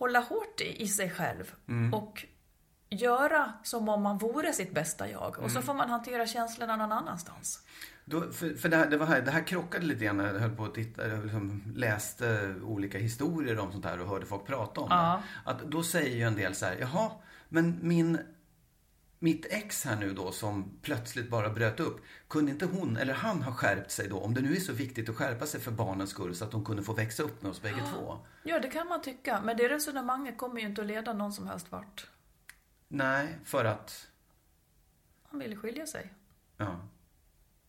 hålla hårt i, i sig själv Mm. och göra som om man vore sitt bästa jag. Och så Mm. får man hantera känslorna någon annanstans. Då, för för det, här, det, var här, det här krockade lite grann när jag höll på att titta, liksom läste olika historier om sånt här och hörde folk prata om Ja. det. Att då säger ju en del så här, jaha, men min, mitt ex här nu då som plötsligt bara bröt upp, kunde inte hon eller han ha skärpt sig då? Om det nu är så viktigt att skärpa sig för barnens skull så att de kunde få växa upp med oss bägge två. Ja, det kan man tycka. Men det resonemanget kommer ju inte att leda någon som helst vart. Nej, för att, Han vill skilja sig. ja.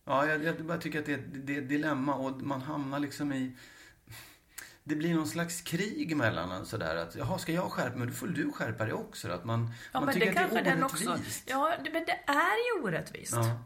Ja, jag, jag bara tycker att det, är- det är ett dilemma och man hamnar liksom i det blir någon slags krig mellan sådär att, jaha, ska jag skärpa mig? Då får du skärpa dig också. Att man, Ja, man men tycker det att det är den också... orättvist. Ja, men det är ju orättvist. Ja.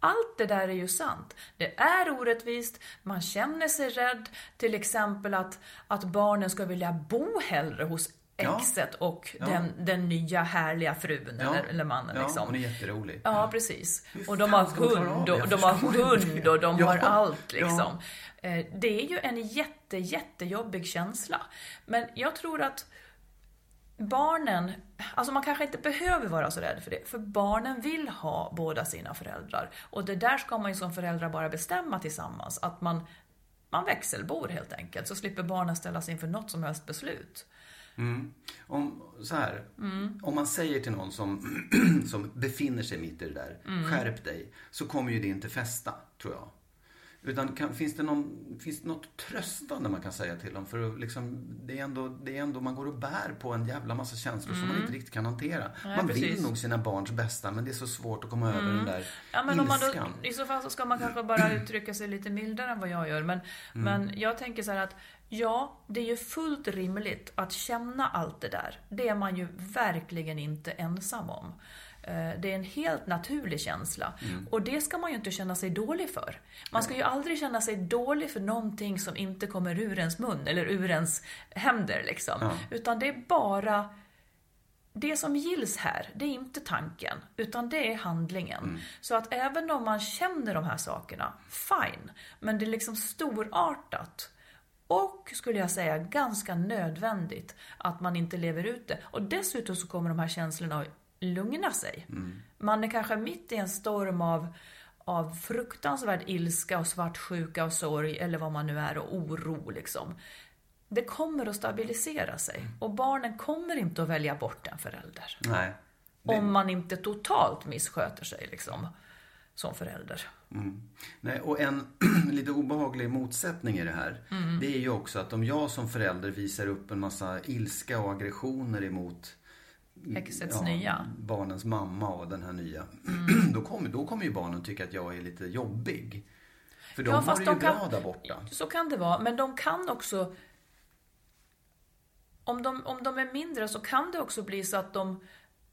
Allt det där är ju sant. Det är orättvist, man känner sig rädd. Till exempel att, att barnen ska vilja bo hellre hos Ja. exet och Ja. den, den nya härliga frun Ja. eller, eller mannen. Ja, liksom. hon är jätterolig. Ja, precis. Och de har hund och de har hund och de Ja, har allt ja. liksom. Eh, Det är ju en jätte, jättejobbig känsla. Men jag tror att barnen, alltså man kanske inte behöver vara så rädd för det, för barnen vill ha båda sina föräldrar. Och det där ska man ju som föräldrar bara bestämma tillsammans, att man, man växelbor helt enkelt, så slipper barnen ställas inför något som helst beslut. Mm. Om, så här, Mm. om man säger till någon som, som befinner sig mitt i det där, Mm. skärp dig, så kommer ju det inte fästa, tror jag. Utan kan, finns, det någon, finns det något tröstande man kan säga till dem? För liksom, det, är ändå, det är ändå, man går och bär på en jävla massa känslor som man inte riktigt kan hantera. Mm. Nej, man precis. vill nog sina barns bästa, men det är så svårt att komma över Mm. den där Ja, men om man då, ilskan. I så fall så ska man kanske bara uttrycka sig lite mildare än vad jag gör. Men, Mm. men jag tänker så här att ja, det är ju fullt rimligt att känna allt det där. Det är man ju verkligen inte ensam om. Eh, Det är en helt naturlig känsla. Mm. Och det ska man ju inte känna sig dålig för. Man ska ju aldrig känna sig dålig för någonting som inte kommer ur ens mun eller ur ens händer. Liksom. Ja. Utan det är bara det som gills här, det är inte tanken, utan det är handlingen. Så att även om man känner de här sakerna, fine. Men det är liksom storartat. Och, skulle jag säga, ganska nödvändigt att man inte lever ut det. Och dessutom så kommer de här känslorna lugna sig. Man är kanske mitt i en storm av, av fruktansvärd ilska och svartsjuka och sorg, eller vad man nu är, och oro liksom. Det kommer att stabilisera sig. Och barnen kommer inte att välja bort en förälder. Nej. Om man inte totalt missköter sig liksom, som förälder. Mm. Nej, och en lite obehaglig motsättning i det här. Mm. Det är ju också att om jag som förälder visar upp en massa ilska och aggressioner emot Exets nya. barnens mamma och den här nya. Mm. då, kommer, då kommer ju barnen tycka att jag är lite jobbig. För de Ja, har det ju de kan- bra där borta. Så kan det vara, men de kan också... Om de, om de är mindre så kan det också bli så att de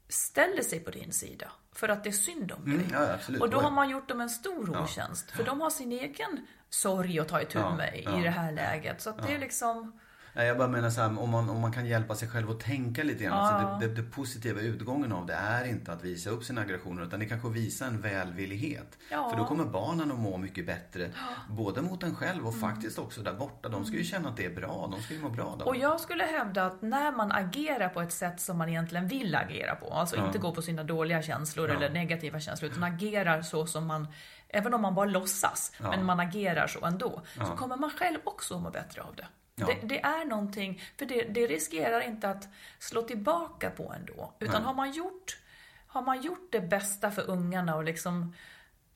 ställer sig på din sida. För att det är synd om dig. Mm, ja, absolut. och då har man gjort dem en stor Ja. otjänst. För de har sin egen sorg att ta itu Ja, med i ja. det här läget. Så det är liksom... Nej, jag bara menar så här, om man, om man kan hjälpa sig själv att tänka lite grann. Ja. Så det, det, det positiva utgången av det är inte att visa upp sina aggressioner utan det kanske att visa en välvillighet. Ja. För då kommer barnen att må mycket bättre. Både mot en själv Mm. och faktiskt också där borta. De ska ju känna att det är bra. De ska ju må bra där Och jag skulle hävda att när man agerar på ett sätt som man egentligen vill agera på, alltså Ja. inte gå på sina dåliga känslor eller negativa känslor, utan agerar så som man, även om man bara låtsas, men man agerar så ändå, så kommer man själv också må bättre av det. Ja. Det, det är någonting, för det, det riskerar inte att slå tillbaka på ändå. Utan Nej. har man, gjort, har man gjort det bästa för ungarna och liksom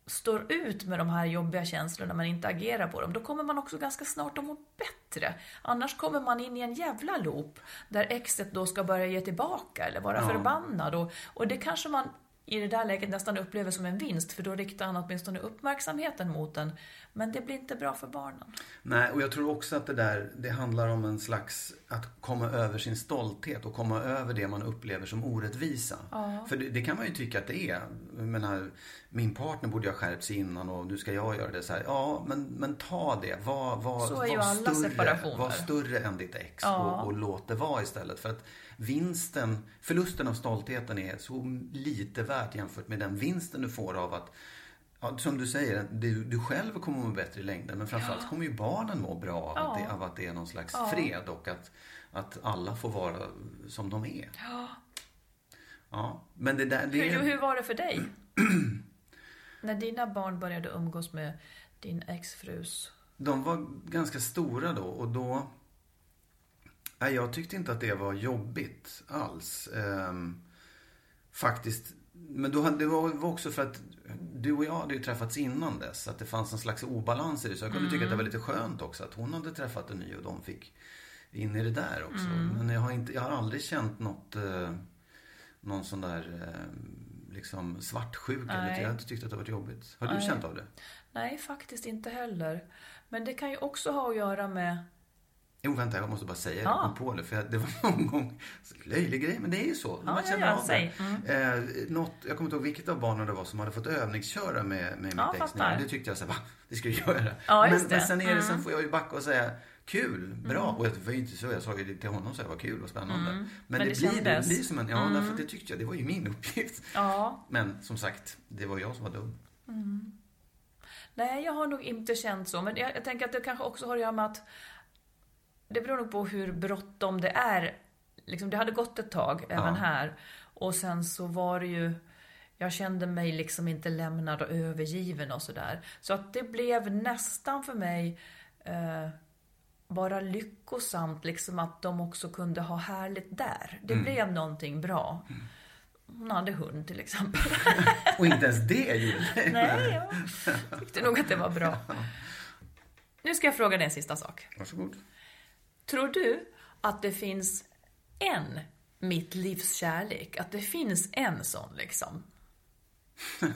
står ut med de här jobbiga känslorna men inte agerar på dem, då kommer man också ganska snart att må bättre. Annars kommer man in i en jävla loop där exet då ska börja ge tillbaka eller vara Ja. förbannad. Och, och det kanske man i det där läget nästan upplever som en vinst, för då riktar han åtminstone uppmärksamheten mot den. Men det blir inte bra för barnen. Nej, och jag tror också att det där, det handlar om en slags, att komma över sin stolthet och komma över det man upplever som orättvisa. Ja. För det, det kan man ju tycka att det är. Jag menar, min partner borde ha skärpt sig innan och nu ska jag göra det så här. Ja, men, men ta det. Var, var, Så är ju var alla större, separationer. Var större än ditt ex Ja. och, och låt det vara istället. För att vinsten, förlusten av stoltheten är så lite värt jämfört med den vinsten du får av att Ja, som du säger, du, du själv kommer må bättre i längden men framförallt kommer ju barnen må bra av, att, Ja. det, av att det är någon slags Ja. fred och att, att alla får vara som de är. Ja. Ja, men det där, det Hur, hur var det för dig? När dina barn började umgås med din exfrus? De var ganska stora då och då... Nej, jag tyckte inte att det var jobbigt alls. Ehm, faktiskt. Men då det var också för att du och jag hade ju träffats innan dess. Att det fanns en slags obalans i det. Så jag kunde tycka att det var lite skönt också att hon hade träffat en ny och de fick in i det där också. Mm. Men jag har, inte, jag har aldrig känt något, eh, någon sån där eh, liksom svartsjuka. Jag har inte tyckt att det har varit jobbigt. Har du Nej. känt av det? Nej, faktiskt inte heller. Men det kan ju också ha att göra med... Jo, vänta, jag måste bara säga det. Ja. På det. För det var någon gång, löjlig grej, men det är ju så. Ja, man känner ja, av det. Mm. Eh, något, jag kommer inte ihåg vilket av barnen det var som hade fått övningsköra med, med mitt Ja, ex. fattar. nu. Det tyckte jag så här, va? Det ska jag göra. Ja, men, men sen är det, sen Mm. får jag ju backa och säga, kul, bra. Mm. Och det var ju inte så, jag sa ju till honom så här, vad kul och spännande. Mm. Men, Men det, det blir, det blir som en, ja, Mm. därför att det tyckte jag, det var ju min uppgift. Ja. Men som sagt, det var jag som var dum. Mm. Nej, jag har nog inte känt så. Men jag, jag tänker att det kanske också har att göra med att det beror nog på hur bråttom det är. Liksom, det hade gått ett tag, även här. Och sen så var det ju... Jag kände mig liksom inte lämnad och övergiven och sådär. Så att det blev nästan för mig... Eh, bara lyckosamt, liksom att de också kunde ha härligt där. Det Mm. blev någonting bra. Hon hade hund till exempel. Och inte ens det gillade Nej, jag tyckte nog att det var bra. Nu ska jag fråga dig en sista sak. Varsågod. Tror du att det finns en mitt livs kärlek? Att det finns en sån liksom?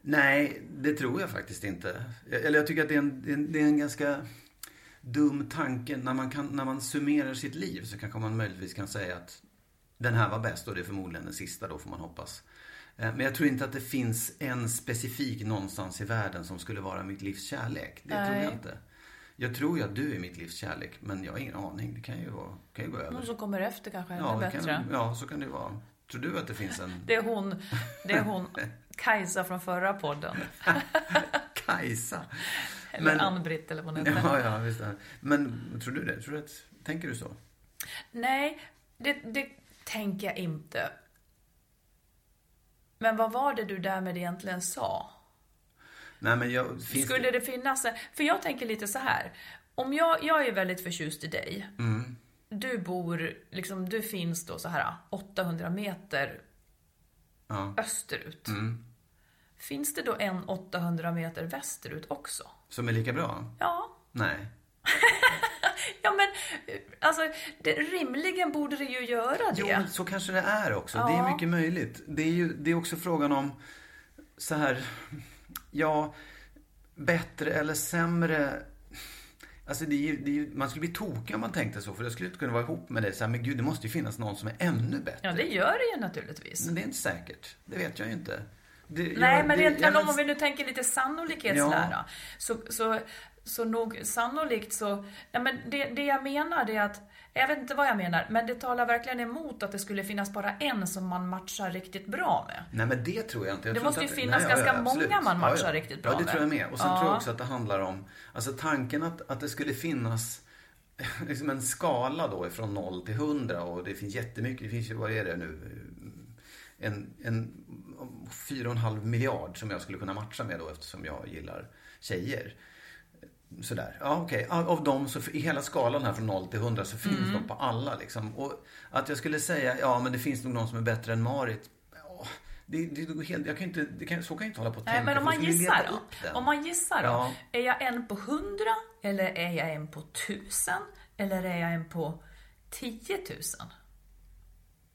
Nej, det tror jag faktiskt inte. Eller jag tycker att det är en, det är en, ganska dum tanke. När man, kan, när man summerar sitt liv så kanske man möjligtvis kan säga att den här var bäst och det är förmodligen den sista då får man hoppas. Eh, Men jag tror inte att det finns en specifik någonstans i världen som skulle vara mitt livs kärlek. Det tror Nej. jag inte. Jag tror ju att du är mitt livs kärlek, men jag har ingen aning. Det kan ju, vara, kan ju gå över. Någon som kommer efter kanske ännu ja, bättre. kan, ja, så kan det vara. Tror du att det finns en Det är hon, det är hon Kajsa från förra podden. Kajsa? Eller Ann-Britt eller vad hon heter. Ja, ja, visst. Men tror du det? Tror du att, tänker du så? Nej, det, det tänker jag inte. Men vad var det du därmed egentligen sa? Nej, men jag, Skulle det finnas en... För jag tänker lite så här. Om jag, jag är väldigt förtjust i dig. Mm. Du bor, liksom, du finns då så här 800 meter Ja. österut. Mm. Finns det då en 800 meter västerut också? Som är lika bra? Ja. Nej. Ja men, alltså, det, rimligen borde det ju göra det. Jo, men så kanske det är också. Det är Ja. mycket möjligt. Det är ju det är också frågan om så här, ja, bättre eller sämre. Alltså det är det är man skulle bli tokig om man tänkte så. För jag skulle inte kunna vara ihop med dig så här, men gud, det måste ju finnas någon som är ännu bättre. Ja, det gör det ju naturligtvis. Men det är inte säkert. Det vet jag ju inte. Det, Nej, jag- men rent ja, men- om vi nu tänker lite sannolikhetslära. Så, så, så nog sannolikt så... Ja, men det, det jag menar är att... Jag vet inte vad jag menar, men det talar verkligen emot att det skulle finnas bara en som man matchar riktigt bra med. Nej men det tror jag inte. Jag Det måste ju finnas ganska många absolut. man matchar riktigt bra Ja, det med. tror jag med. Och sen Ja. tror jag också att det handlar om, alltså tanken att, att det skulle finnas liksom en skala då ifrån 0 till 100 och det finns jättemycket, det finns ju, vad är det nu? En, en 4,5 miljard som jag skulle kunna matcha med då eftersom jag gillar tjejer. Sådär. Ja, okej. Av av dem så, i hela skalan här från 0 till 100 så finns Mm. de på alla liksom. Och att jag skulle säga, ja men det finns nog någon som är bättre än Marit. Ja, Det, det, går helt, jag kan inte, det kan, så kan jag inte hålla på och Nej, tänka. men om man gissar då? Om man gissar då? Ja. Är jag en på 100? Eller är jag en på 1000? Eller är jag en på 10 000?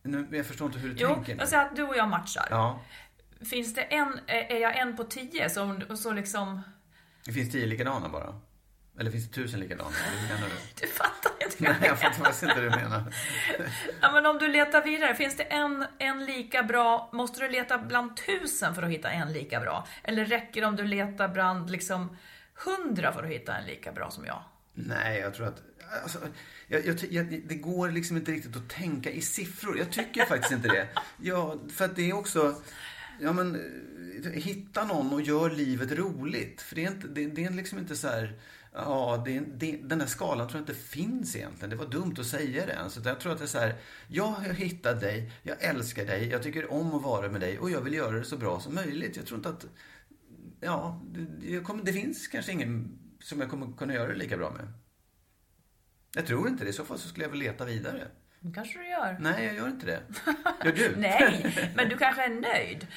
Nu, jag förstår inte hur du Jo, tänker jag säger att du och jag matchar. Ja, Finns det en, är jag en på 10 så, så liksom... det finns tio likadana bara. Eller finns det tusen likadana? Eller hur menar du? Du fattar inte Nej, jag fattar faktiskt inte vad du menar. Ja, men om du letar vidare, finns det en, en lika bra, måste du leta bland tusen för att hitta en lika bra? Eller räcker det om du letar bland liksom hundra för att hitta en lika bra som jag? Nej, jag tror att... Alltså, jag, jag, jag, det går liksom inte riktigt att tänka i siffror. Jag tycker faktiskt inte det. Ja, för att det är också... Ja, men eh, hitta någon och gör livet roligt. För det är, inte, det, det är liksom inte så här... Ja, det, det, den där skalan tror jag inte finns egentligen. Det var dumt att säga det ens. Utan Jag tror att det är så här, jag har hittat dig, jag älskar dig, jag tycker om att vara med dig och jag vill göra det så bra som möjligt. Jag tror inte att, ja, det, jag kommer, det finns kanske ingen som jag kommer kunna göra det lika bra med. Jag tror inte det. I så fall så skulle jag väl leta vidare. Det kanske du gör. Nej, jag gör inte det. Gör du? Nej, men du kanske är nöjd.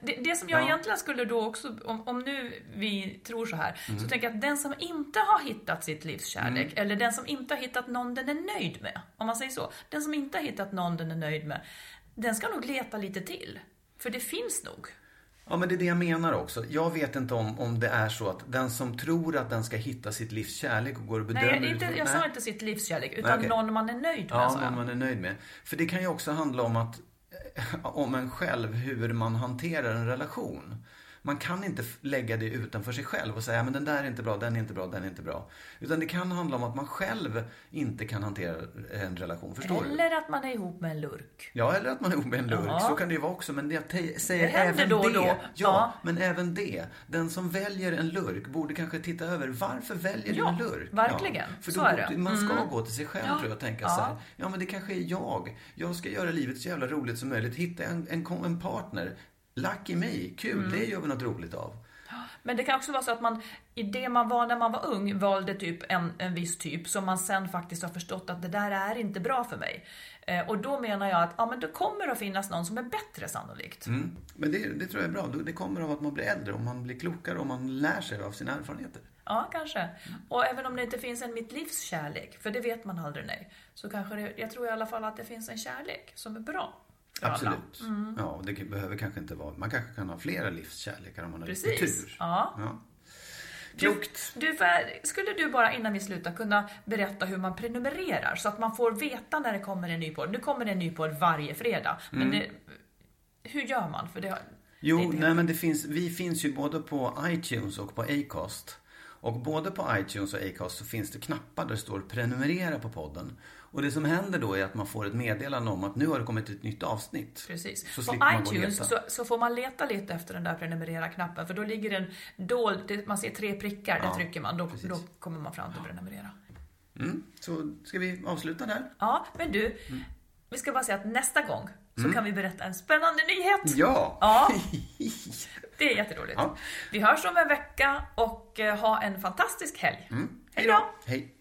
Det, det som jag Ja. egentligen skulle då också, om, om nu vi tror så här, Mm. så tänker jag att den som inte har hittat sitt livs kärlek, Mm. eller den som inte har hittat någon den är nöjd med, om man säger så. Den som inte har hittat någon den är nöjd med, den ska nog leta lite till. För det finns nog. Ja, men det är det jag menar också. Jag vet inte om, om det är så att den som tror att den ska hitta sitt livs kärlek och går och bedömer Nej, inte, jag sa inte sitt livs kärlek, utan Nej, okej. någon man är nöjd med. Ja, jag. någon man är nöjd med. För det kan ju också handla om att om en själv, hur man hanterar en relation. Man kan inte lägga det utanför sig själv och säga men den där är inte bra, den är inte bra, den är inte bra. Utan det kan handla om att man själv inte kan hantera en relation. Förstår du? Eller att man är ihop med en lurk. Ja, eller att man är ihop med en lurk. Ja. Så kan det ju vara också. Men jag säger Det även då det. då. Ja, Ja. men även det. Den som väljer en lurk borde kanske titta över varför väljer Ja, du en lurk? verkligen. För Så då, är det. Man ska Mm. gå till sig själv Ja. tror jag och tänka Ja. så här. Ja, men det kanske är jag. Jag ska göra livet så jävla roligt som möjligt. Hitta en, en, en partner. Lucky me. Kul, Mm. det gör vi något roligt av. Men det kan också vara så att man i det man var när man var ung valde typ en, en viss typ som man sen faktiskt har förstått att det där är inte bra för mig. Eh, och då menar jag att ja, men det kommer att finnas någon som är bättre sannolikt. Mm. Men det, det tror jag är bra. Det kommer av att man blir äldre och man blir klokare och man lär sig av sina erfarenheter. Ja, kanske. Och även om det inte finns en mitt livs kärlek, för det vet man aldrig nej, så kanske det, jag tror i alla fall att det finns en kärlek som är bra. Absolut. Ja, det behöver kanske inte vara... Man kanske kan ha flera livskärlekar om man har lite Precis. tur. Ja. Ja. Du, Klokt. du, för- skulle du bara innan vi slutar kunna berätta hur man prenumererar så att man får veta när det kommer en ny podd? Nu kommer det en ny podd varje fredag. Men det, hur gör man? För det, har- det Jo, inte nej helt- men det finns, vi finns ju både på iTunes och på Acast. Och både på iTunes och Acast så finns det knappar där det står prenumerera på podden. Och det som händer då är att man får ett meddelande om att nu har det kommit ett nytt avsnitt. Precis. Så på iTunes så, så får man leta lite efter den där prenumerera-knappen för då ligger den dold, man ser tre prickar, där Ja, trycker man, då, då kommer man fram till prenumerera. Mm, så ska vi avsluta där? Ja, men du, Mm. vi ska bara säga att nästa gång så kan vi berätta en spännande nyhet. Ja! Ja, det är jätteroligt. Ja. Vi hörs om en vecka och eh, ha en fantastisk helg. Mm. Hej då! Hej!